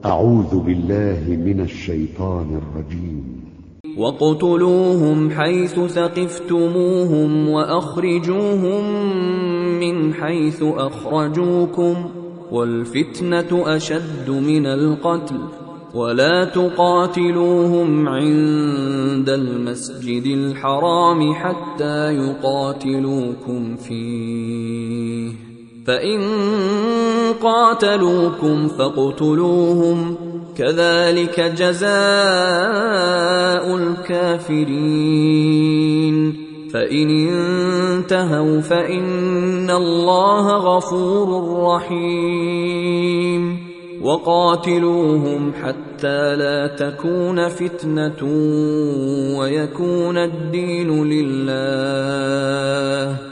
أعوذ بالله من الشيطان الرجيم. واقتلوهم حيث ثقفتموهم واخرجوهم من حيث اخرجوكم والفتنه اشد من القتل ولا تقاتلوهم عند المسجد الحرام حتى يقاتلوكم فيه فإن قاتلوكم فاقتلوهم. كذلك جزاء الكافرين. فإن انتهوا فإن الله غفور رحيم. وقاتلوهم حتى لا تكون فتنة ويكون الدين لله.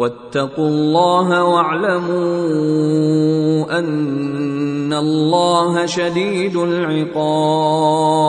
واتقوا الله واعلموا أن الله شديد العقاب.